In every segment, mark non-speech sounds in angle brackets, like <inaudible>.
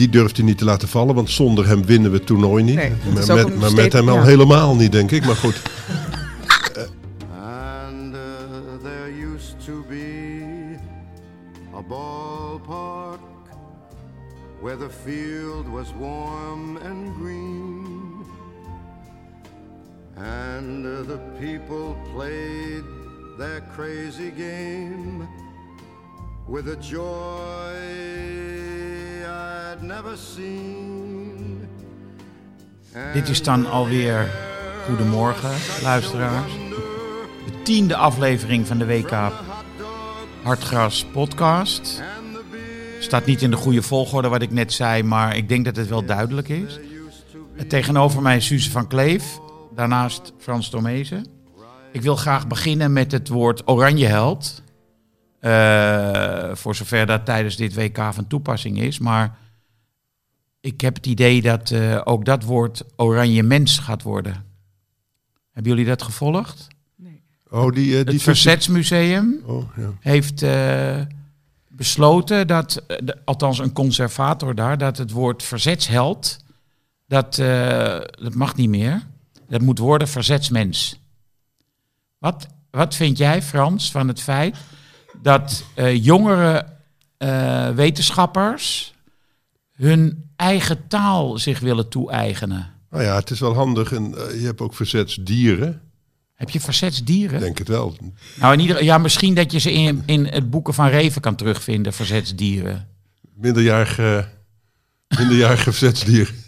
Die durft hij niet te laten vallen, want zonder hem winnen we het toernooi niet. Nee, maar met, maar met hem al helemaal niet, denk ik. Maar goed, dan alweer Goedemorgen, luisteraars. De tiende aflevering van de WK Hartgras podcast. Staat niet in de goede volgorde wat ik net zei, maar ik denk dat het wel duidelijk is. En Tegenover mij is Suze van Kleef, daarnaast Frans Tomezen. Ik wil graag beginnen met het woord Oranjeheld. Eh voor zover dat tijdens dit WK van toepassing is. Maar ik heb het idee dat eh, ook dat woord oranje mens gaat worden. Hebben jullie dat gevolgd? oh, die, eh, die Het Verzetsmuseum Oh, ja. heeft eh, besloten dat, de- althans een conservator daar, dat het woord verzetsheld, dat, eh, dat mag niet meer. Dat moet worden verzetsmens. Wat, wat vind jij, Frans, van het feit dat eh, jongere eh, wetenschappers hun eigen taal zich willen toe-eigenen? Nou ja, het is wel handig. En eh, je hebt ook verzetsdieren. Heb je verzetsdieren? Ik denk het wel. Nou, in ieder, ja, misschien dat je ze in, in het boeken van Reven kan terugvinden, verzetsdieren. Minderjarige, minderjarige verzetsdieren. <laughs>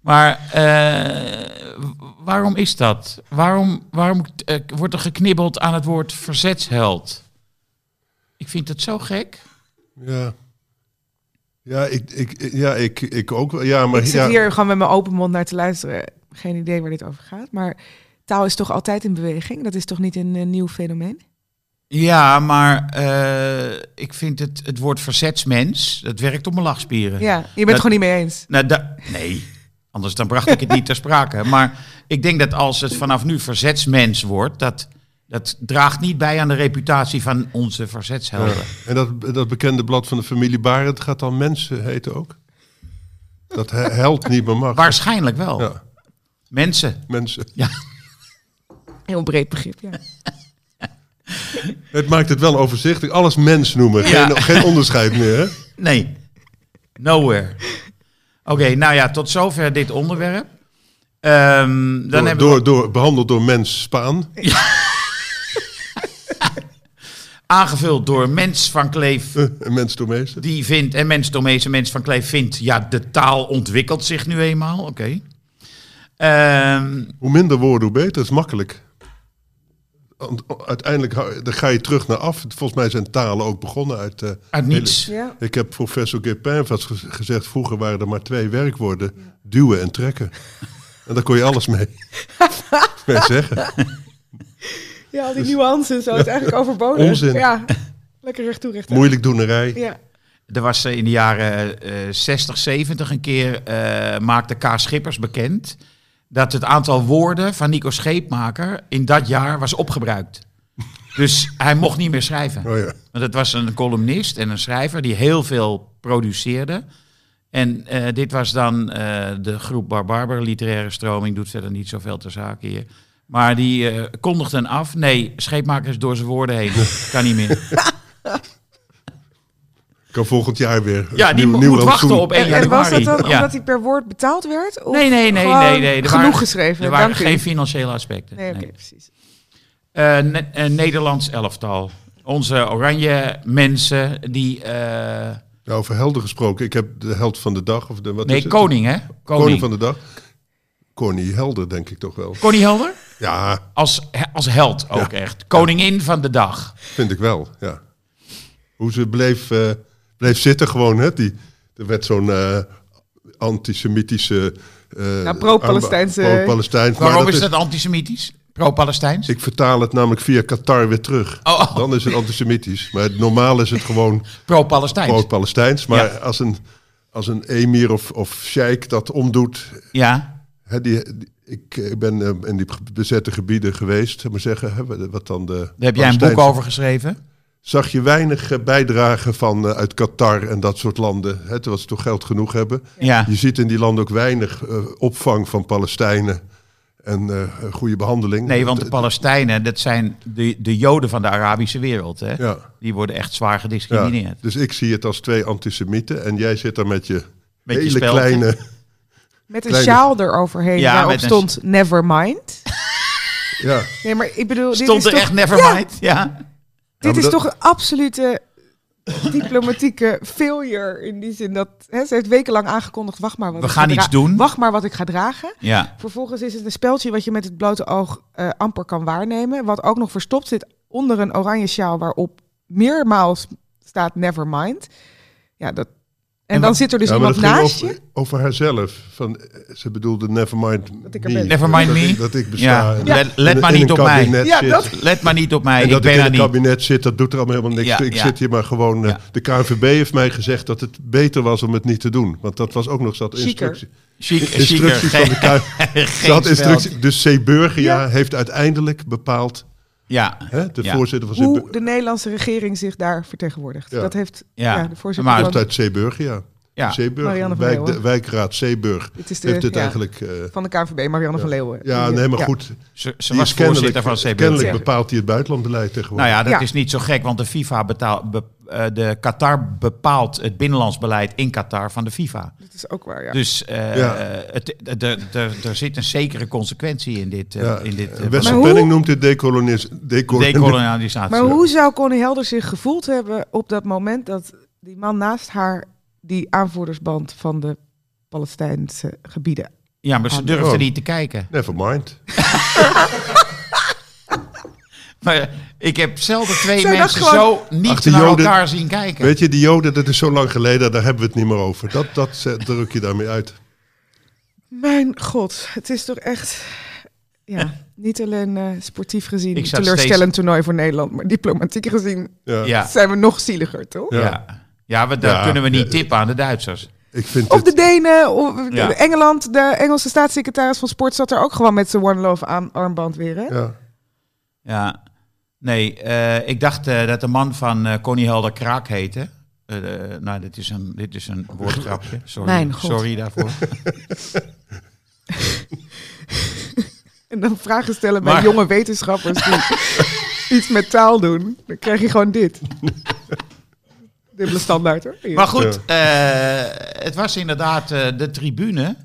Maar eh, waarom is dat? Waarom, waarom eh, wordt er geknibbeld aan het woord verzetsheld? Ik vind het zo gek. Ja. Ja, ik, ik, ja, ik, ik ook wel. Ja, maar Ik zit ja, hier gewoon met mijn open mond naar te luisteren. Geen idee waar dit over gaat. Maar taal is toch altijd in beweging? Dat is toch niet een, eh, nieuw fenomeen? Ja, maar eh, ik vind het, het woord verzetsmens, dat werkt op mijn lachspieren. Ja, je bent het Dat- gewoon niet mee eens. Nou, da- nee, anders dan bracht ik het niet ter sprake. <laughs> Maar ik denk dat als het vanaf nu verzetsmens wordt, dat, dat draagt niet bij aan de reputatie van onze verzetshelden. En dat, dat bekende blad van de familie Barend gaat dan mensen heten ook? Dat he- held niet meer mag. Waarschijnlijk wel. Ja, Mensen. mensen. Heel breed begrip, ja. Het maakt het wel overzichtelijk. Alles mens noemen. Geen, Ja. geen onderscheid meer. Hè? Nee, nowhere. Oké, nou ja, tot zover dit onderwerp. Ehm, dan Door, hebben door, we door, behandeld door mens Spaan. Aangevuld door Mens van Kleef, <laughs> en mens Tomezen. die vindt, en Mens Tomees en Mens van Kleef vindt, ja, de taal ontwikkelt zich nu eenmaal. Oké. Ehm, Hoe minder woorden, hoe beter. Dat is makkelijk. Uiteindelijk dan ga je terug naar af. Volgens mij zijn talen ook begonnen uit... eh, uit niets. ja. Ik heb professor Guépin vast gez- gezegd... vroeger waren er maar twee werkwoorden. Duwen en trekken. <laughs> En daar kon je alles mee, <laughs> mee zeggen. Ja, al die nuances, zo is eigenlijk overbodig. Onzin. Ja, lekker recht toe, recht. Moeilijk doenerij. Ja. Er was eh, in de jaren eh 60, 70 een keer, eh, maakte K. Schippers bekend... dat het aantal woorden van Nico Scheepmaker in dat jaar was opgebruikt. Dus hij mocht niet meer schrijven. Oh ja. Want het was een columnist en een schrijver die heel veel produceerde. En eh, dit was dan eh, de groep Barbarber, literaire stroming, doet verder niet zoveel ter zake hier. Maar die eh kondigden af. Nee, scheepmakers door zijn woorden heen. <laughs> kan niet meer. Kan volgend jaar weer. Ja, die Nieuw- mo- nieuw moet wachten op 1 En, en was dat dan Ja. omdat hij per woord betaald werd? Of Nee, nee, nee, nee, nee. Er genoeg waren- geschreven. Er waren Dank u. geen financiële aspecten. Nee, precies. Eh, Ne- eh, Nederlands elftal. Onze oranje mensen die... eh, Ja, over helden gesproken. Ik heb de held van de dag. Of de, wat nee, is het? koning hè? Koning. Koning. van de dag. Connie Helder, denk ik toch wel. Connie Helder? Ja, Als, als held ook echt. Koningin van de dag. vind ik wel. Ja. Hoe ze bleef, eh, bleef zitten gewoon. Hè? Die, er werd zo'n eh, antisemitische... eh, pro-Palestijnse- Pro-Palestijns. Waarom dat is dat antisemitisch? Pro-Palestijns? Ik vertaal het namelijk via Qatar weer terug. Oh, oh. Dan is het antisemitisch. Maar normaal is het gewoon <laughs> Pro-Palestijns. pro-Palestijns. Maar Ja. als, een, als een emir of, of sheik dat omdoet... Ja. Hè, die, die- ik, ik ben eh, in die bezette gebieden geweest. Zeg maar zeggen, hè, wat- dan de Daar heb jij een boek over geschreven. Zag je weinig eh, bijdragen van eh, uit Qatar en dat soort landen. Hè, terwijl ze toch geld genoeg hebben. Ja. Je ziet in die landen ook weinig eh, opvang van Palestijnen. En eh, goede behandeling. Nee, want de Palestijnen, dat zijn de, de Joden van de Arabische wereld. Hè? Ja. Die worden echt zwaar Ja, gediscrimineerd. dus ik zie het als twee antisemieten. En jij zit daar met je Met je hele speld. kleine... <laughs> Met een Kleine- sjaal eroverheen Ja, waarop met een- stond Nevermind. <laughs> Ja, Nee, maar ik bedoel, dit Stond is er toch, echt Nevermind? Ja. dit maar is dat- toch een absolute <laughs> diplomatieke failure. In die zin dat hè, ze heeft wekenlang aangekondigd, wacht maar wat We ik gaan ga iets dra- doen. Wacht maar wat ik ga dragen. ja. Vervolgens is het een speltje wat je met het blote oog eh, amper kan waarnemen. Wat ook nog verstopt zit onder een oranje sjaal waarop meermaals staat Nevermind. Ja, dat... En, En dan wat- zit er dus ja maar iemand naast over, je. over haarzelf. Van, ze bedoelde Nevermind Dat ik er me. Nevermind dat me. Ik, dat ik besta. Ja. Let, en let in maar niet op mij. Ja, dat- Let maar niet op mij. En Ik dat ben ik in het niet. kabinet zit, dat doet er allemaal helemaal niks. Ja, ik ja. zit hier maar gewoon... eh, Ja. De KNVB heeft mij gezegd dat het beter was om het niet te doen. Want dat was ook nog zat instructie. Chiquer. van de KNVB. <laughs> instructie. Dus C. Burgia Ja. heeft uiteindelijk bepaald... Ja. Hè, de Ja. voorzitter van. Hoe de Nederlandse regering zich daar vertegenwoordigt. Ja. Dat heeft Ja. ja. de voorzitter Maar- van, uit C. Ja. C. Marianne van Wijk, Leeuwen. de, wijkraad C. Burg. dit is de, Heeft het ja, eigenlijk... eh, van de KNVB, Marianne van Leeuwen. ja, nee, maar ja. goed. Ze, ze was is kennelijk, voorzitter van CB. kennelijk Ja. bepaalt hij het buitenlandbeleid tegenwoordig. Nou ja, dat Ja. is niet zo gek, want de FIFA betaalt, be- eh, de Qatar bepaalt het binnenlands beleid in Qatar van de FIFA. Dat is ook waar, ja. Dus eh, Ja. het, de, de, de- er zit een zekere consequentie in dit. eh, Ja, in dit Wessel Maar hoe- Penning noemt dit decolonis, decolonis, decolonialisatie. maar hoe zou Connie Helder zich gevoeld hebben op dat moment dat die man naast haar die aanvoerdersband van de Palestijnse gebieden... ja, maar ze Oh. durfde niet te kijken. Never mind. <laughs> Maar ik heb zelden twee Zij mensen gewoon- zo niet Ach, naar Joden- elkaar zien kijken. Weet je, die Joden, dat is zo lang geleden, daar hebben we het niet meer over. Dat, dat druk je daarmee uit. Mijn god, het is toch echt... Ja, niet alleen eh, sportief gezien Ik een zat teleurstellend toernooi voor Nederland, maar diplomatiek gezien Ja. ja, zijn we nog zieliger, toch? Ja. ja. Ja. we, daar Ja, kunnen we niet ja. tippen aan de Duitsers. Ik vind Of de Denen, of Ja. Engeland, de Engelse staatssecretaris van Sport zat er ook gewoon met zijn One Love aan, armband weer, hè? ja. Ja, nee, eh, ik dacht eh, dat de man van eh Connie Helder Kraak heette. Nou, dit is een, dit is een woordgrapje. <laughs> Sorry, Mijn god. sorry daarvoor. <laughs> En dan vragen stellen bij Maar- jonge wetenschappers die <laughs> iets met taal doen. Dan krijg je gewoon dit. Dubbele standaard hoor. Maar goed, eh, het was inderdaad eh, de tribune.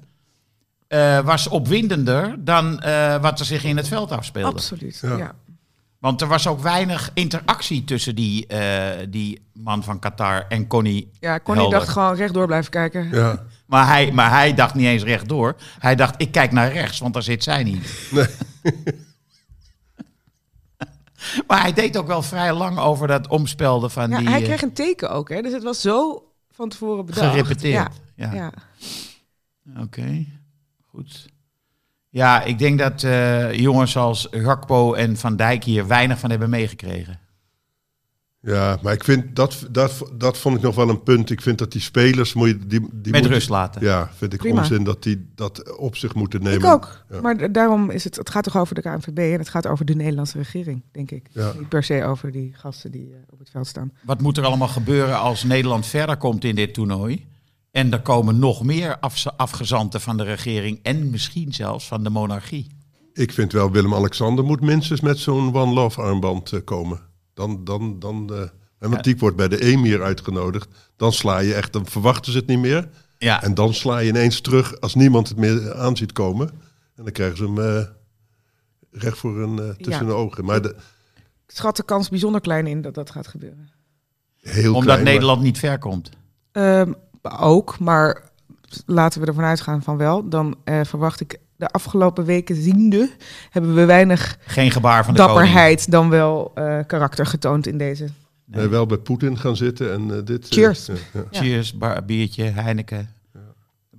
eh, was opwindender dan eh, wat er zich in het veld afspeelde. Absoluut. Ja. Ja. Want er was ook weinig interactie tussen die, eh, die man van Qatar en Connie. Ja, Connie Helder. dacht gewoon rechtdoor blijven kijken. ja. <laughs> Maar hij, maar hij dacht niet eens rechtdoor. Hij dacht, ik kijk naar rechts, want daar zit zij niet. Nee. <laughs> <laughs> maar hij deed ook wel vrij lang over dat omspelden van Ja, die... hij eh, kreeg een teken ook, hè? Dus het was zo van tevoren bedacht. gerepeteerd. Ja, Ja, ja. oké. Goed. Ja, ik denk dat eh, jongens als Gakpo en Van Dijk hier weinig van hebben meegekregen. Ja, maar ik vind, dat, dat, dat vond ik nog wel een punt. Ik vind dat die spelers, moet je, die, die Met moet- rust laten. Ja, vind ik Prima. onzin dat die dat op zich moeten nemen. Ik ook. Ja. Maar daarom is het, het gaat toch over de KNVB en het gaat over de Nederlandse regering, denk ik. Ja. Niet per se over die gasten die eh, op het veld staan. Wat moet er allemaal gebeuren als Nederland verder komt in dit toernooi? En er komen nog meer afgezanten van de regering en misschien zelfs van de monarchie. Ik vind wel, Willem-Alexander moet minstens met zo'n One Love armband eh, komen. Dan, dan, dan, eh, en want die wordt bij de Emir uitgenodigd. Dan sla je echt, dan verwachten ze het niet meer. Ja, En dan sla je ineens terug als niemand het meer aan ziet komen. En dan krijgen ze hem eh, recht voor hun, eh, tussen Ja. de ogen. Maar de, Ik schat de kans bijzonder klein in dat dat gaat gebeuren. heel omdat klein, maar- Nederland niet ver komt. Ehm, ook, maar laten we ervan uitgaan van wel. Dan eh, verwacht ik de afgelopen weken ziende... hebben we weinig Geen gebaar van de koning. dapperheid dan wel eh, karakter getoond in deze. Nee, wel bij Poetin gaan zitten en eh, dit... eh, Cheers. ja, ja. Ja. Cheers, bar- biertje, Heineken.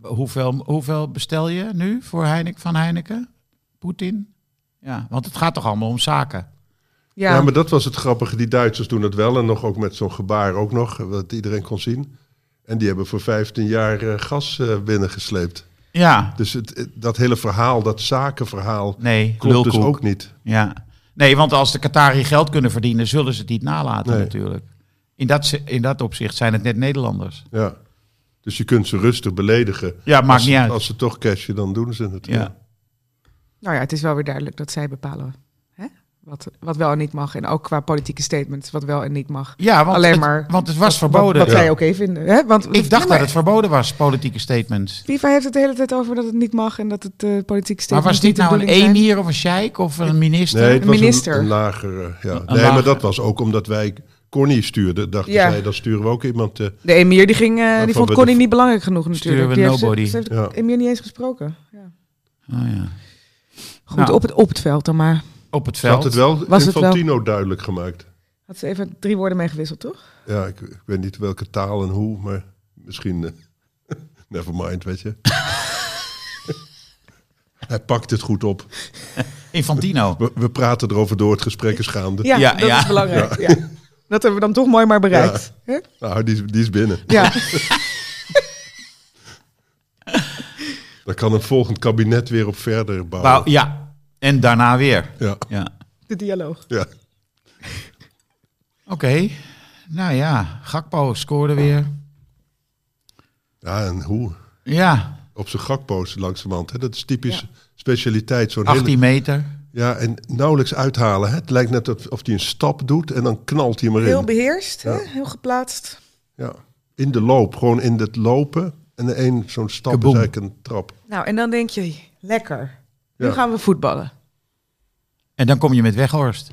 Hoeveel, hoeveel bestel je nu voor Heineken, van Heineken? Poetin? Ja, want het gaat toch allemaal om zaken? Ja, Ja. maar dat was het grappige. Die Duitsers doen het wel. En nog ook met zo'n gebaar ook nog. Wat iedereen kon zien. En die hebben voor 15 jaar gas binnengesleept. Ja, Dus het, dat hele verhaal, dat zakenverhaal, nee, klopt dus ook niet. Ja. Nee, want als de Qatari geld kunnen verdienen, zullen ze het niet nalaten Nee. natuurlijk. In dat, in dat opzicht zijn het net Nederlanders. Ja. Dus je kunt ze rustig beledigen. Ja, maakt als, niet uit. Als ze toch cashen, dan doen ze het. Ja. nou ja, het is wel weer duidelijk dat zij bepalen? Wat, wat wel en niet mag. En ook qua politieke statements wat wel en niet mag. Ja, want, Alleen het, maar want het was Wat, verboden. wat Ja. zij oké vinden. Hè? Want, Ik dacht dat maar het verboden was, politieke statements. FIFA heeft het de hele tijd over dat het niet mag en dat het eh politieke Maar statements was dit niet de nou een emir of een sheik of een minister? Nee, het was minister. Een, een lagere. Ja. Een nee, lager. maar dat was ook omdat wij Connie stuurden. Dachten Ja. zij, dan sturen we ook iemand. eh, De emir die ging, eh, die van vond Connie de- niet belangrijk genoeg natuurlijk. Sturen we Die heeft, ze- nobody. ze heeft Ja. emir niet eens gesproken. Ja. Oh, ja. Goed, Nou. op, het, op het veld dan maar. Op het Ze had veld. het wel Was het Infantino duidelijk gemaakt. Had ze even drie woorden meegewisseld, toch? Ja, ik, ik weet niet welke taal en hoe, maar misschien... eh, <laughs> never mind, weet je. <laughs> Hij pakt het goed op. Infantino. We, we praten erover door, het gesprek is gaande. Ja, Ja, dat ja. is belangrijk. Ja. Dat hebben we dan toch mooi maar bereikt. Ja. Nou, die, is- die is binnen. ja. <laughs> Dan kan een volgend kabinet weer op verder bouwen. Ja, en daarna weer. Ja, Ja. de dialoog. ja. Oké. Nou ja, Gakpo scoorde weer. ja, en hoe? Ja, Op zijn gakpoos langzamerhand. Hè? Dat is typisch specialiteit. Zo'n 18 hele, meter. ja, en nauwelijks uithalen. Hè? Het lijkt net of, of hij een stap doet en dan knalt hij hem erin. Heel beheerst, Ja. hè? heel geplaatst. Ja, in de loop, gewoon in het lopen. En de een zo'n stap Kaboom. is eigenlijk een trap. Nou, en dan denk je, lekker. Nu Ja. gaan we voetballen. En dan kom je met Weghorst.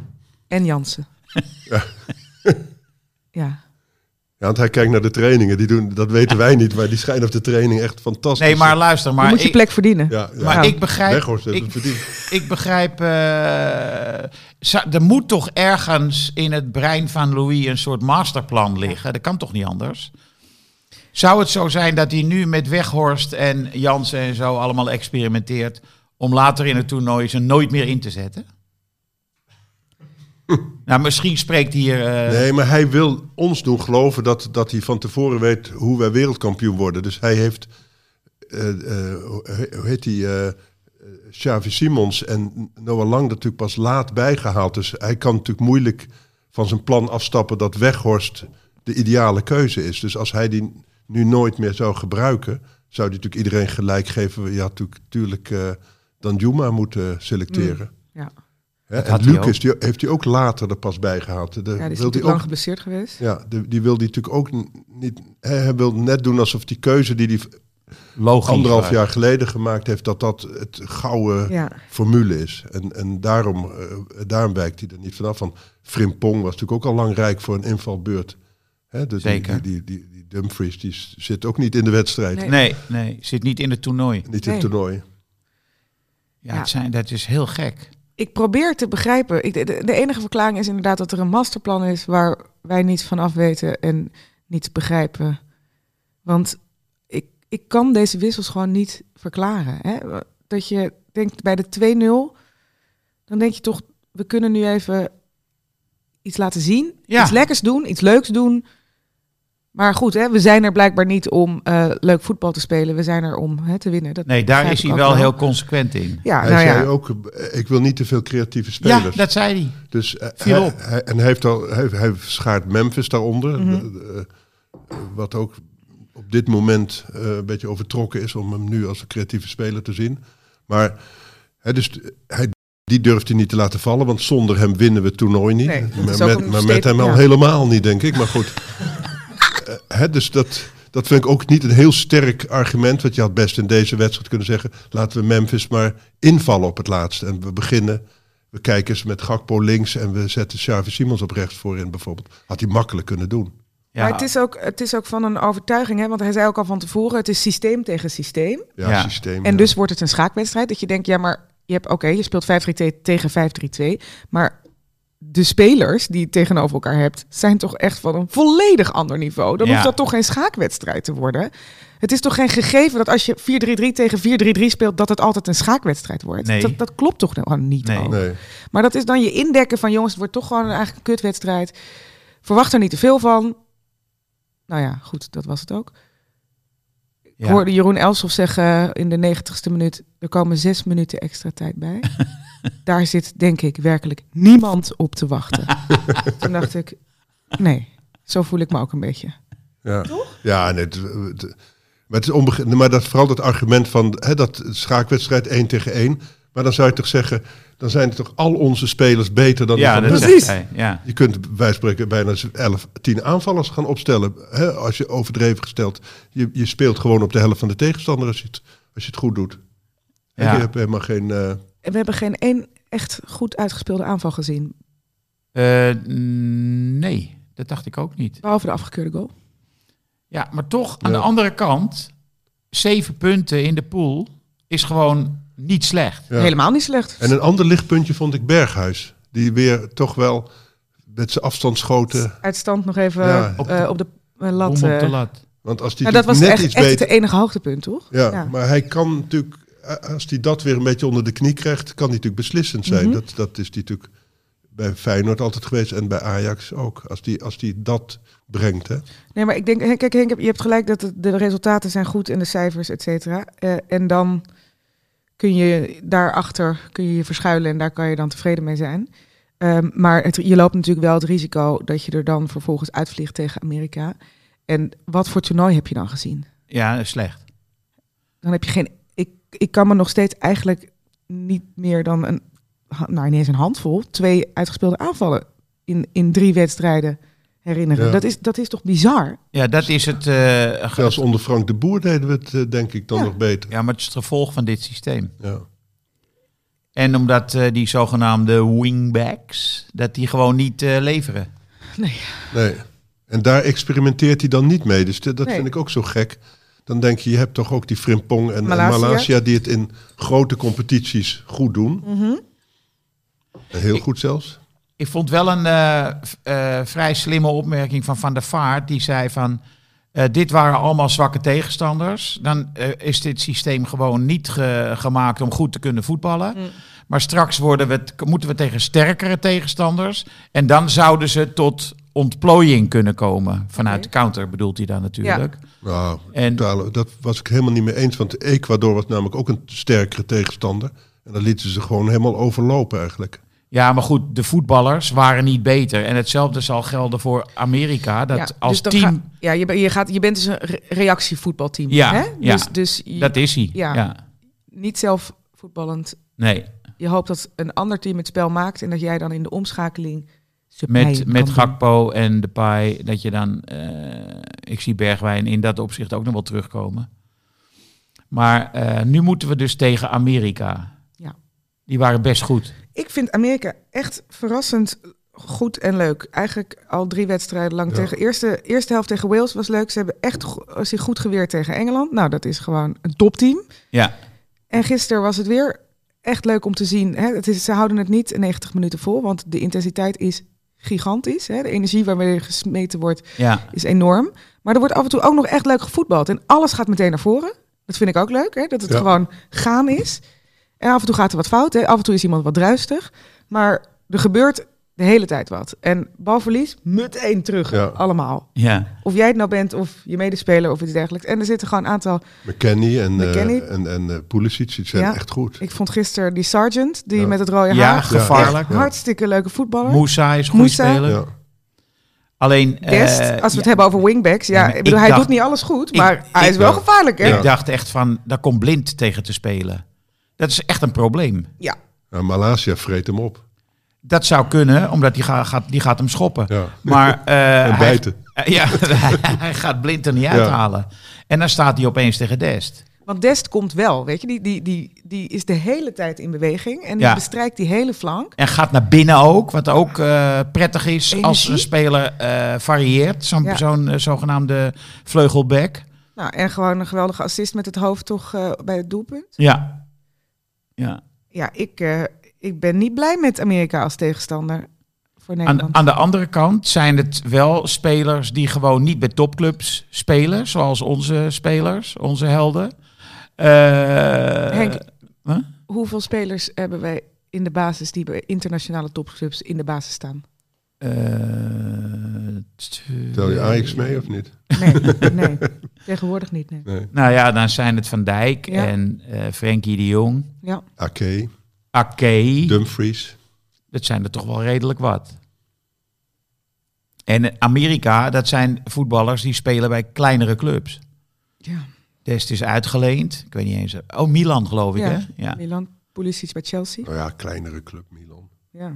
En Jansen. Ja. <laughs> ja. Ja, want hij kijkt naar de trainingen. Die doen, dat weten wij niet, maar die schijnen op de training echt fantastisch. Nee, maar luister, je maar, moet je ik, plek verdienen. Ja, ja. maar Ja. ik begrijp... Weghorst heeft ik, het verdiend. ik begrijp... eh, er moet toch ergens in het brein van Louis een soort masterplan liggen? Dat kan toch niet anders? Zou het zo zijn dat hij nu met Weghorst en Jansen en zo allemaal experimenteert... om later in het toernooi ze nooit meer in te zetten? <laughs> nou, misschien spreekt hier... eh, Nee, maar hij wil ons doen geloven dat, dat hij van tevoren weet hoe wij wereldkampioen worden. Dus hij heeft, eh, eh, hoe heet die, Xavi Simons en Noah Lang natuurlijk pas laat bijgehaald. Dus hij kan natuurlijk moeilijk van zijn plan afstappen dat Weghorst de ideale keuze is. Dus als hij die nu nooit meer zou gebruiken, zou hij natuurlijk iedereen gelijk geven. Had natuurlijk, dan Juma moeten selecteren. Ja. Hè, en Lucas die heeft hij ook later er pas bij gehaald. De, ja, die is wil natuurlijk die lang ook, geblesseerd geweest. ja, de- die wil die natuurlijk ook niet. Hij hij wil net doen alsof die keuze die hij logisch. anderhalf jaar geleden gemaakt heeft, dat dat het gouden Ja. formule is. En, en daarom, eh, daarom wijkt hij er niet vanaf. Van Frimpong was natuurlijk ook al lang rijk voor een invalbeurt. Hè, dus Zeker. Die, die, die, die Dumfries die zit ook niet in de wedstrijd. Nee. Nee, nee, zit niet in het toernooi. Niet in het toernooi. Ja. Het zijn, dat is heel gek. Ik probeer te begrijpen. Ik, de, de enige verklaring is inderdaad dat er een masterplan is waar wij niets van af weten en niets begrijpen. Want ik, ik kan deze wissels gewoon niet verklaren. Hè? Dat je denkt bij de 2-0, dan denk je toch, we kunnen nu even iets laten zien. Ja. Iets lekkers doen, iets leuks doen. Maar goed, hè, we zijn er blijkbaar niet om eh, leuk voetbal te spelen. We zijn er om hè, te winnen. Dat Nee, daar is hij wel heel consequent in. Ja, hij nou zei ja. ook, eh, ik wil niet te veel creatieve Ja, spelers. dat zei hij. Dus eh, Viel hij, en hij, heeft al, hij, hij schaart Memphis daaronder. Mhm. eh, wat ook op dit moment eh, een beetje overtrokken is om hem nu als een creatieve speler te zien. Maar hè, dus, hij Die durft hij niet te laten vallen, want zonder hem winnen we het toernooi niet. Nee, dat is maar ook met, maar met hem al ja. helemaal niet, denk ik. Maar goed. <laughs> Eh, hè, dus dat, dat vind ik ook niet een heel sterk argument. Want je had best in deze wedstrijd kunnen zeggen... laten we Memphis maar invallen op het laatste. En we beginnen, we kijken eens met Gakpo links... en we zetten Xavi Simons op rechts voorin bijvoorbeeld. Had hij makkelijk kunnen doen. Ja, Maar het is, ook, het is ook van een overtuiging, hè? want hij zei ook al van tevoren, het is systeem tegen systeem. Ja, Ja. systeem. En ja. dus wordt het een schaakwedstrijd. Dat je denkt, ja, maar je hebt oké, je speelt 5-3 tegen 5-3-2. Maar de spelers die je tegenover elkaar hebt, zijn toch echt van een volledig ander niveau. Dan Ja. hoeft dat toch geen schaakwedstrijd te worden. Het is toch geen gegeven dat als je 4-3-3 tegen 4-3-3 speelt, dat het altijd een schaakwedstrijd wordt. Nee. Dat, dat klopt toch gewoon niet. Nee. ook? Nee. Maar dat is dan je indekken van jongens, het wordt toch gewoon eigenlijk een kutwedstrijd. Verwacht er niet te veel van. Nou ja, goed, dat was het ook. Ik ja. hoorde Jeroen Elsof zeggen in de negentigste minuut... er komen zes minuten extra tijd bij. <laughs> Daar zit, denk ik, werkelijk niemand op te wachten. <laughs> Toen dacht ik, nee, zo voel ik me ook een beetje. Ja, ja nee, het, het- maar, het is maar dat, vooral dat argument van hè, dat schaakwedstrijd 1 tegen 1. Maar dan zou je toch zeggen, dan zijn er toch al onze spelers beter dan ja, die dat? Precies. hij. Ja. Je kunt spreken bijna 11, 10 aanvallers gaan opstellen. Hè, als je overdreven gesteld. Je, je speelt gewoon op de helft van de tegenstander als je het, als je het goed doet. En Ja. Je hebt helemaal geen... eh, En we hebben geen één echt goed uitgespeelde aanval gezien. Eh, nee, dat dacht ik ook niet. Behalve de afgekeurde goal. Ja, maar toch, aan Ja. de andere kant, zeven punten in de pool is gewoon niet slecht. Ja. Helemaal niet slecht. En een ander lichtpuntje vond ik Berghuis. Die weer toch wel met zijn afstandsschoten... Uitstand nog even Ja. op, de, op de eh, lat. Op de eh. lat. Want als die Nou, dat was net echt, iets echt beter... het enige hoogtepunt, toch? Ja, Ja. maar hij kan natuurlijk, eh, als hij dat weer een beetje onder de knie krijgt, kan hij natuurlijk beslissend zijn. Mhm. dat, dat is die natuurlijk bij Feyenoord altijd geweest en bij Ajax ook. Als die, als die dat brengt, hè. Nee, maar ik denk, Henk, kijk, Henk, je hebt gelijk dat de, resultaten zijn goed en de cijfers, et cetera. Eh, en dan kun je daarachter kun je je verschuilen en daar kan je dan tevreden mee zijn. Ehm, maar het, je loopt natuurlijk wel het risico dat je er dan vervolgens uitvliegt tegen Amerika. En wat voor toernooi heb je dan gezien? Ja, slecht. Dan heb je geen. Ik, kan me nog steeds eigenlijk niet meer dan een. Nou, ineens een handvol. Twee uitgespeelde aanvallen in, in drie wedstrijden herinneren. Ja. Dat, is, dat is toch bizar? Ja, dat is het. eh, ge- Zelfs onder Frank de Boer deden we het, eh, denk ik, dan Ja. nog beter. ja, maar het is het gevolg van dit systeem. Ja. En omdat eh, die zogenaamde wingbacks, dat die gewoon niet eh, leveren. Nee. En daar experimenteert hij dan niet mee. Dus dat dat Nee. vind ik ook zo gek. Dan denk je, je hebt toch ook die Frimpong en en Malasia. Die het in grote competities goed doen. Mhm. Heel Ik- goed zelfs. Ik vond wel een eh, eh, vrij slimme opmerking van Van der Vaart. Die zei van, eh, dit waren allemaal zwakke tegenstanders. Dan eh, is dit systeem gewoon niet ge- gemaakt om goed te kunnen voetballen. Mm. Maar straks worden we t- moeten we tegen sterkere tegenstanders. En dan zouden ze tot ontplooiing kunnen komen. Vanuit de counter bedoelt hij dan natuurlijk. Nou, En totale- dat was ik helemaal niet mee eens. Want Ecuador was namelijk ook een sterkere tegenstander. En dan lieten ze gewoon helemaal overlopen eigenlijk. ja, maar goed, de voetballers waren niet beter. En hetzelfde zal gelden voor Amerika. Dat Ja, als dus team, ga- ja, je, je, gaat, je bent dus een re- reactievoetbalteam. Ja, hè? ja. Dus, dus je- dat is hij. Ja. ja. niet zelf voetballend. Nee, Je hoopt dat een ander team het spel maakt en dat jij dan in de omschakeling. Met, met. Gakpo en Depay, dat je dan... eh, ik zie Bergwijn in dat opzicht ook nog wel terugkomen. Maar eh, nu moeten we dus tegen Amerika. Ja. Die waren best goed. Ik vind Amerika echt verrassend goed en leuk. Eigenlijk al drie wedstrijden lang Ja. tegen. Eerste, eerste helft tegen Wales was leuk. Ze hebben echt go- zich goed geweerd tegen Engeland. Nou, dat is gewoon een topteam. Ja, En gisteren was het weer echt leuk om te zien. Hè? Het is, ze houden het niet 90 minuten vol, want de intensiteit is gigantisch. Hè? De energie waarmee er gesmeten wordt ja. is enorm. Maar er wordt af en toe ook nog echt leuk gevoetbald. En alles gaat meteen naar voren. Dat vind ik ook leuk, hè? dat het Ja. gewoon gaan is. En af en toe gaat er wat fout. Hè? Af en toe is iemand wat druistig. Maar er gebeurt de hele tijd wat. En balverlies, meteen terug. Ja. Allemaal. ja. Of jij het nou bent, of je medespeler, of iets dergelijks. En er zitten gewoon een aantal... McKennie en, eh, McKennie. en, en eh, Pulisic die zijn Ja. echt goed. Ik vond gisteren die sergeant, die Ja. met het rode Ja, haar... gevaarlijk. Ja. Hartstikke leuke voetballer. Moussa is een goede Moussa. speler. Ja. Alleen... Eh, als we het ja, hebben over wingbacks. Ja, Ja, maar ik bedoel, ik hij dacht- doet niet alles goed, ik- maar hij is wel Ja. gevaarlijk, hè? Ja. Ik dacht echt van, daar komt blind tegen te spelen. Dat is echt een probleem. Ja. Nou, Malaysia vreet hem op. Dat zou kunnen, omdat die, ga- gaat, die gaat hem schoppen. Ja. Maar <laughs> eh, En hij, bijten. eh, ja, <laughs> hij gaat blind er niet uithalen. En dan staat hij opeens tegen Dest. Want Dest komt wel, weet je. Die, die, die, die is de hele tijd in beweging. En die Ja. bestrijkt die hele flank. En gaat naar binnen ook, wat ook eh, prettig is Energie. als een speler eh, varieert. Zo'n Ja. zo'n, zogenaamde vleugelback. Nou, en gewoon een geweldige assist met het hoofd toch eh, bij het doelpunt. Ja. ja. Ja, ik, eh, ik ben niet blij met Amerika als tegenstander voor Aan, Nederland. aan de andere kant zijn het wel spelers die gewoon niet bij topclubs spelen, zoals onze spelers, onze helden. Eh, Henk, huh? Hoeveel spelers hebben wij in de basis die bij internationale topclubs in de basis staan? eh, Tel je Ajax mee of niet? Nee, nee. <laughs> Tegenwoordig niet, nee. Nee. Nou ja, dan zijn het Van Dijk Ja. en eh Frenkie de Jong, Ja, Ake, Ake. Dumfries. Dat zijn er toch wel redelijk wat. En Amerika, dat zijn voetballers die spelen bij kleinere clubs. ja. Dest is uitgeleend. Ik weet niet eens. Oh, Milan geloof ik, Ja. hè? Ja. Milan, Pulisic bij Chelsea. Nou ja, kleinere club Milan. Ja,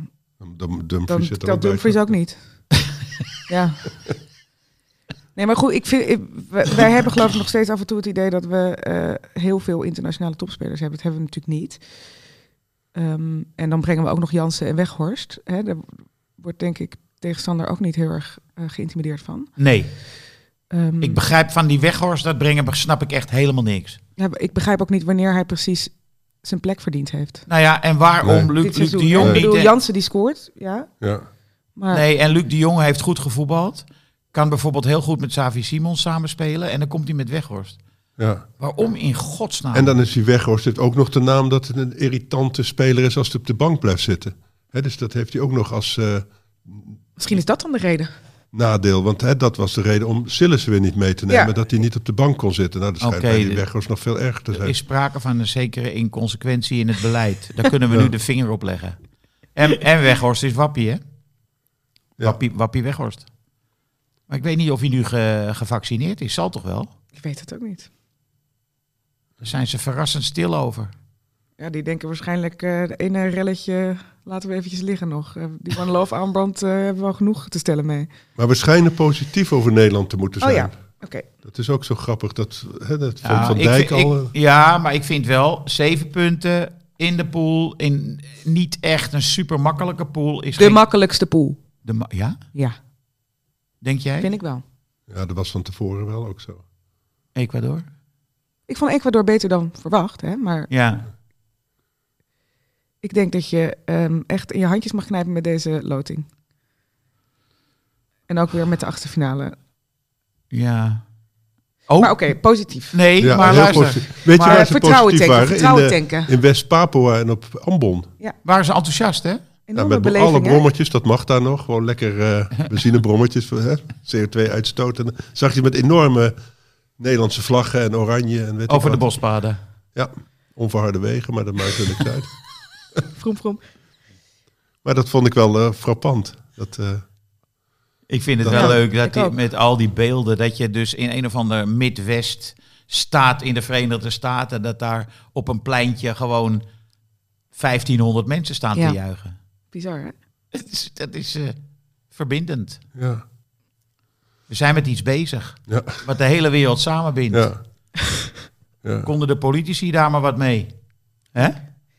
Dumfries dan zit er telt bij. Dumfries ook niet. <laughs> ja. Nee, maar goed, ik vind, ik- wij, wij hebben geloof ik nog steeds af en toe het idee dat we eh, heel veel internationale topspelers hebben. Dat hebben we natuurlijk niet. Ehm, en dan brengen we ook nog Jansen en Weghorst. Hè, daar wordt denk ik tegenstander ook niet heel erg eh, geïntimideerd van. Nee, Ehm, ik begrijp van die weghorst dat brengen, snap ik echt helemaal niks. ja, ik begrijp ook niet wanneer hij precies zijn plek verdiend heeft. Nou ja, en waarom Nee. Luc, de? Jong Ik niet... bedoel, Jansen die scoort, ja. Ja. Maar Nee, en Luc de Jong heeft goed gevoetbald. Kan bijvoorbeeld heel goed met Savi Simons samenspelen. En dan komt hij met Weghorst. Ja. Waarom in godsnaam? En dan is hij Weghorst heeft ook nog de naam dat het een irritante speler is als hij op de bank blijft zitten. Hè, dus dat heeft hij ook nog als eh, misschien is dat dan de reden. nadeel. Want hè, dat was de reden om Sillissen weer niet mee te nemen. Ja. Dat hij niet op de bank kon zitten. Nou, dat schijnt Oké, bij die nog veel erger te Er zijn. is sprake van een zekere inconsequentie in het beleid. Daar kunnen we nu de vinger op leggen. En, en Weghorst is Wappie, hè? Ja. Wappie, Wappie Weghorst. Maar ik weet niet of hij nu ge- gevaccineerd is. Zal toch wel? Ik weet het ook niet. Daar zijn ze verrassend stil over. Ja, die denken waarschijnlijk, eh de ene relletje laten we eventjes liggen nog. Eh, die One Love armband eh, hebben we al genoeg te stellen mee. Maar we schijnen positief over Nederland te moeten Oh zijn. ja, oké. Dat is ook zo grappig. Dat, hè, dat van, Ja, van Dijk vind- al... ik- ja, maar ik vind wel zeven punten in de pool. In niet echt een super makkelijke pool. Is De geen- makkelijkste pool. de ma- ja, Ja, denk jij? vind ik wel. ja, dat was van tevoren wel ook zo. Ecuador? Ik vond Ecuador beter dan verwacht, hè? maar Ja. ik denk dat je ehm, echt in je handjes mag knijpen met deze loting. En ook weer met de achtste finale. Ja. Oh, Maar oké, positief. nee, Ja, maar luister. positief. Weet Maar je waar ze vertrouwen positief tanken, waren? vertrouwen in, de- tanken. in West-Papua en op Ambon. Waren ze enthousiast, hè? Ja, met beleving, alle hè? brommetjes, dat mag daar nog. Gewoon lekker eh <laughs> benzinebrommetjes, hè? CO2 uitstoten. Zag je met enorme Nederlandse vlaggen en oranje. En weet ik Over de bospaden. Ja, onverharde wegen, maar dat maakt er niks uit. <laughs> Vroom, vroom. Maar dat vond ik wel eh, frappant. Dat, eh, Ik vind het Dat- wel Ja, leuk dat die, ook. met al die beelden, dat je dus in een of ander Midwest staat in de Verenigde Staten, dat daar op een pleintje gewoon 1500 mensen staan Ja. te juichen. Bizar, hè? <laughs> Dat is, dat is eh, verbindend. ja, We zijn met iets bezig, ja, wat de hele wereld samenbindt. ja. <laughs> ja, Konden de politici daar maar wat mee? Hè?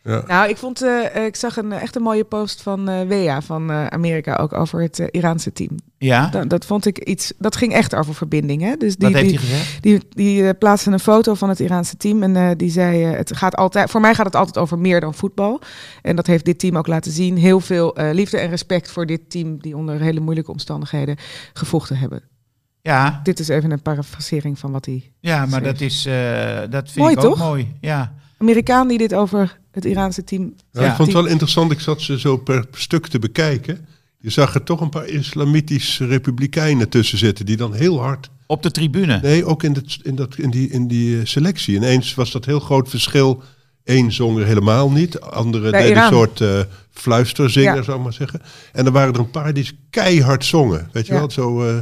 ja. Nou, ik, vond, eh, eh, ik zag een echt een mooie post van eh Wea van eh, Amerika ook over het Iraanse team. Ja? Dat, dat vond ik iets. Dat ging echt over verbinding. Hè? Dus die, wat heeft die, hij gezegd? die, die plaatste een foto van het Iraanse team en eh, die zei: eh, het gaat altijd. Voor mij gaat het altijd over meer dan voetbal. En dat heeft dit team ook laten zien. Heel veel eh, liefde en respect voor dit team die onder hele moeilijke omstandigheden gevochten hebben. Ja, Dit is even een parafrasering van wat hij. ja maar Schreef. dat, is, eh, dat vind Mooi, ik ook toch? mooi. Ja. Amerikaan die dit over het Iraanse team. Ja, Ja. ik vond het wel interessant. Ik zat ze zo per stuk te bekijken. Je zag er toch een paar islamitische republikeinen tussen zitten. Die dan heel hard... Op de tribune. Nee, ook in, het, in, dat, in, die, in die eh, selectie. Ineens was dat heel groot verschil. Eén zong er helemaal niet. Andere Bij deden een soort eh fluisterzinger, Ja. zou ik maar zeggen. En er waren er een paar die keihard zongen. Weet je Ja. wel? Zo, eh,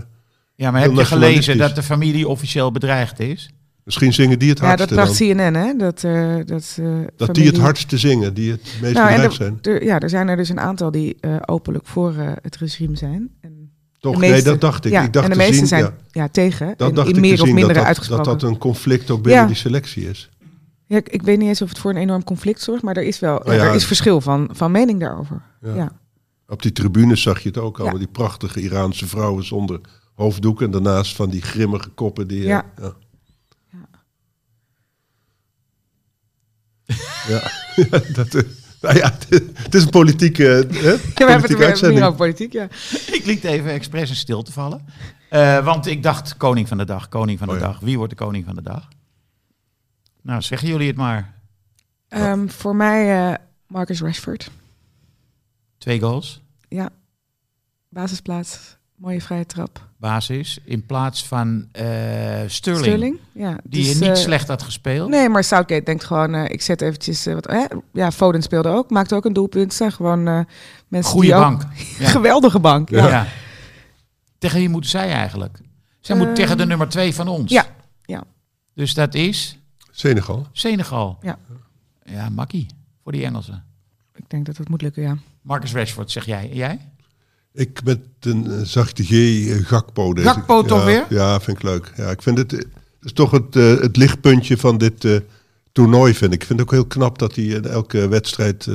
Ja, maar heb je gelezen dat de familie officieel bedreigd is? Misschien zingen die het Ja, dat hardste dan. CNN, hè? Dat, eh, dat, eh, Dat die het hardste zingen, die het meest Nou, bedreigd zijn. ja, er zijn er dus een aantal die eh, openlijk voor eh, het regime zijn. En Toch? nee, dat dacht ik. Ja, ik dacht en de te meeste zien, zijn ja, ja. tegen. dat en dacht in ik meer te of zien, mindere dat, dat, uitgesproken. dat dat een conflict ook binnen Ja. die selectie is. Ja, ik, ik weet niet eens of het voor een enorm conflict zorgt, maar er is wel Oh ja, ja. er is verschil van, van mening daarover. Ja. Ja. Op die tribunes zag je het ook allemaal, Ja. die prachtige Iraanse vrouwen zonder hoofddoek en daarnaast van die grimmige koppen die... eh, Ja. ja. Ja. <laughs> Dat, eh, nou ja, het, is een politieke, eh, hè, <laughs> Ja, we hebben het politieke weer uitzending. meer over politiek, ja. Ik liet even expres in stil te vallen. Eh, want ik dacht, koning van de dag, koning van de Oh ja. dag. Wie wordt de koning van de dag? Nou, zeggen jullie het maar. Ehm, voor mij eh, Marcus Rashford. Twee goals, Ja, basisplaats, mooie vrije trap. basis. In plaats van eh Sterling, Sterling, ja. die dus, je niet eh, slecht had gespeeld. Nee, maar Southgate denkt gewoon, eh, ik zet eventjes, wat, hè? ja, Foden speelde ook, maakte ook een doelpunt. Zijn gewoon eh, mensen Goeie die ook- bank. <laughs> Ja. Geweldige bank, ja. Ja. Tegen wie moeten zij eigenlijk? Zij moet tegen de nummer twee van ons. ja, ja. Dus dat is Senegal. Senegal. Ja. Ja, makkie voor die Engelsen. Ik denk dat het moet lukken, ja. Marcus Rashford, zeg jij. En jij? Ik met een eh, zachte G, eh, Gakpo. Deze. Gakpo toch ja, weer? Ja, vind ik leuk. Ja, ik vind het, het is toch het, eh, het lichtpuntje van dit eh, toernooi, vind ik. Ik vind het ook heel knap dat hij in elke wedstrijd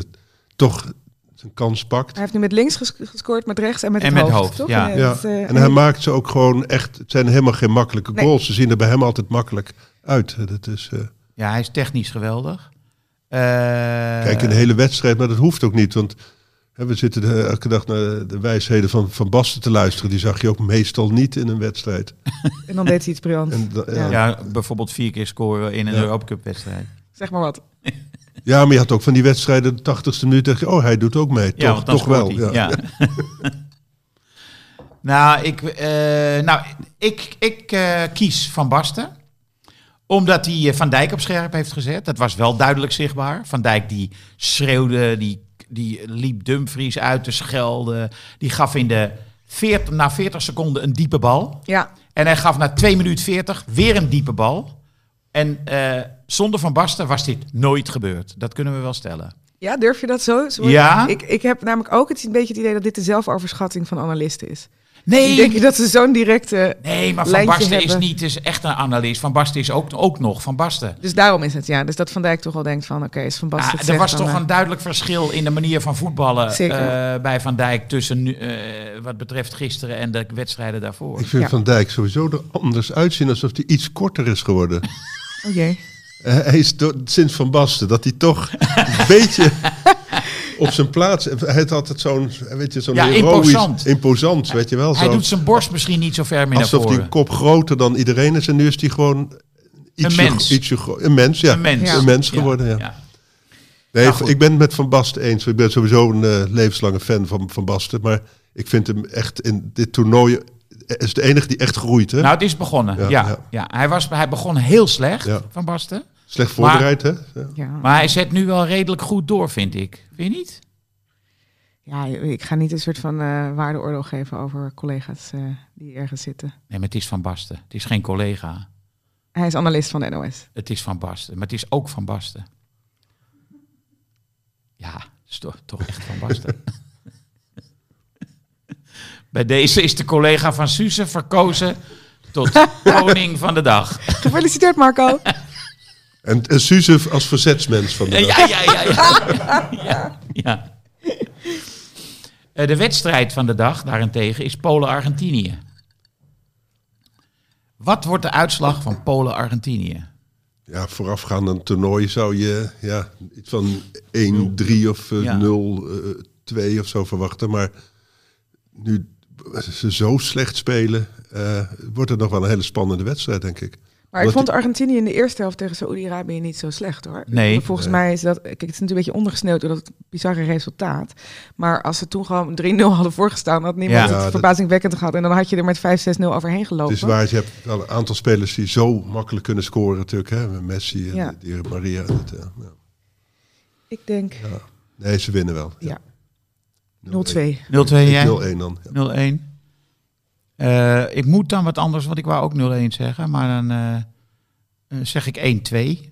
toch zijn kans pakt. Hij heeft nu met links ges- gescoord, met rechts en met En het met hoofd, hoofd, toch? ja. En, Ja, het, eh, en hij maakt ze ook gewoon echt. Het zijn helemaal geen makkelijke Nee. goals. Ze zien er bij hem altijd makkelijk uit. Dat is, eh, Ja, hij is technisch geweldig. Eh, kijk, een hele wedstrijd, maar dat hoeft ook niet. Want we zitten de- elke dag naar de wijsheden van Van Basten te luisteren. Die zag je ook meestal niet in een wedstrijd. <laughs> En dan deed hij iets briljants. Ja. Bijvoorbeeld vier keer scoren in een Ja. Europa Cup wedstrijd. Zeg maar wat. <laughs> ja, maar je had ook van die wedstrijden, de tachtigste minuut, dacht je, oh, hij doet ook mee. Ja, toch toch wel. hij. Ja. <laughs> nou, ik, eh, nou, ik, ik eh, kies Van Basten. Omdat hij eh, Van Dijk op scherp heeft gezet. Dat was wel duidelijk zichtbaar. Van Dijk die schreeuwde, die, die liep Dumfries uit te schelden. Die gaf in de 40, na 40 seconden een diepe bal. Ja, En hij gaf na 2 minuten 40 weer een diepe bal. En eh, zonder Van Basten was dit nooit gebeurd. Dat kunnen we wel stellen. ja durf je dat zo? zo Ja. Ik, ik heb namelijk ook het, een beetje het idee dat dit de zelfoverschatting van analisten is. Nee, Ik denk dat ze zo'n directe... Nee, maar Van Basten is niet is echt een analist. Van Basten is ook, ook nog Van Basten. Dus daarom is het, ja. Dus dat Van Dijk toch al denkt van, oké, is Van Basten Ah, het er was toch eh, een duidelijk verschil in de manier van voetballen eh, bij Van Dijk tussen nu, eh, wat betreft gisteren en de wedstrijden daarvoor. Ik vind Ja. Van Dijk sowieso er anders uitzien, alsof hij iets korter is geworden. Oh jee. Eh, hij is sinds Van Basten, dat hij toch een <laughs> beetje op zijn plaats... Hij had altijd zo'n, weet je, zo'n Ja, imposant. imposant, weet je wel. Hij zo. doet zijn borst misschien niet zo ver meer naar Alsof een kop groter dan iedereen is. En nu is hij gewoon ietsje, mens. Ietsje een mens, ja. Een mens. Ja. Een mens geworden, ja. ja. Nee, Nou, ik ben het met Van Basten eens. Ik ben sowieso een eh, levenslange fan van Van Basten. Maar ik vind hem echt in dit toernooi... eh, is de enige die echt groeit, hè? Nou, het is begonnen. Ja, Ja, ja. ja. Hij, was, hij begon heel slecht, Ja. Van Basten. Slecht voorbereid, hè? Ja. Ja. Maar hij zet nu wel redelijk goed door, vind ik. Vind je niet? ja, ik ga niet een soort van eh waardeoordeel geven over collega's eh, die ergens zitten. Nee, maar het is Van Basten. Het is geen collega. Hij is analist van de NOS. Het is Van Basten. Maar het is ook Van Basten. Ja, het is toch, toch echt Van Basten. <laughs> Bij deze is de collega van Suze verkozen tot <laughs> koning van de dag. Gefeliciteerd Marco. <laughs> En, en Suze als verzetsmens van de dag. Ja, ja, ja. ja. <laughs> ja, ja. Eh, De wedstrijd van de dag daarentegen is Polen-Argentinië. Wat wordt de uitslag van Polen-Argentinië? Ja, voorafgaand aan een toernooi zou je ja, iets van 1-3 of eh, Ja. 0-2 of zo verwachten. Maar nu ze zo slecht spelen, eh, wordt het nog wel een hele spannende wedstrijd, denk ik. Maar ik vond Argentinië in de eerste helft tegen Saoedi-Arabië niet zo slecht hoor. Nee. Volgens mij is dat, kijk, het is natuurlijk een beetje ondergesneeuwd door dat bizarre resultaat. Maar als ze toen gewoon 3-0 hadden voorgestaan, had niemand Ja. het dat- verbazingwekkend gehad. En dan had je er met 5-6-0 overheen gelopen. Het is waar, je hebt wel een aantal spelers die zo makkelijk kunnen scoren natuurlijk. Hè? Messi en Ja. Di Maria. Dat, eh, ja. Ik denk Nee, ze winnen wel. Ja. 0-2. 0-2 jij? 0-1 dan. Ja. 0-1. Eh, ik moet dan wat anders, want ik wou ook 0-1 zeggen. Maar dan, eh, eh, zeg ik 1-2.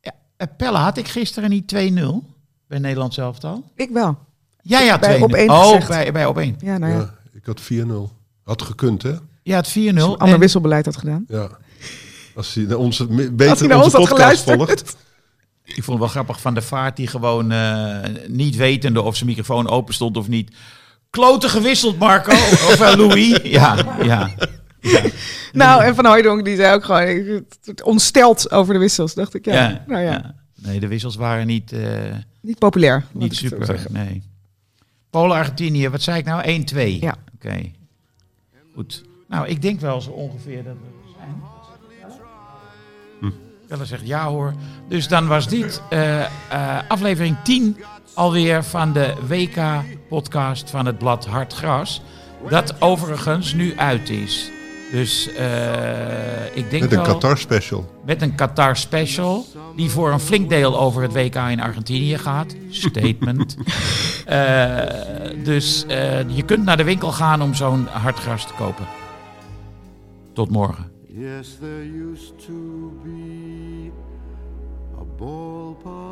Ja, Pelle, had ik gisteren niet 2-0 bij Nederland zelf al? Ik wel. Jij had Bij 2-0. op één Oh, gezegd. bij, bij op 1. Ja, nou ja. Ja, ik had 4-0. Had gekund, hè? Ja, het 4-0. Als je een ander En- wisselbeleid had gedaan. Ja. Als hij naar onze, me- Als hij beter naar onze ons podcast volgt. Ik vond het wel grappig van de vaart die gewoon eh, niet wetende of zijn microfoon open stond of niet. Kloten gewisseld, Marco. of eh, Louis. Ja, ja. <laughs> Nou, en Van Hooijdonk die zei ook gewoon ontsteld over de wissels. Dacht ik, ja, Ja, nou ja, ja. Nee, de wissels waren niet, eh, niet populair. niet super. Nee. Polen-Argentinië, wat zei ik nou? 1-2. Ja. Oké. Goed. Nou, ik denk wel zo ongeveer dat we er zijn. Pelle zegt ja hoor. Dus dan was dit eh, eh, aflevering 10 alweer van de WK-podcast van het blad Hard Gras. Dat overigens nu uit is. Dus eh, ik denk Met een wel... Qatar special. Met een Qatar special. Die voor een flink deel over het WK in Argentinië gaat. Statement. <laughs> Eh, dus eh, je kunt naar de winkel gaan om zo'n hardgras te kopen. Tot morgen. Yes, there used to be a ballpark.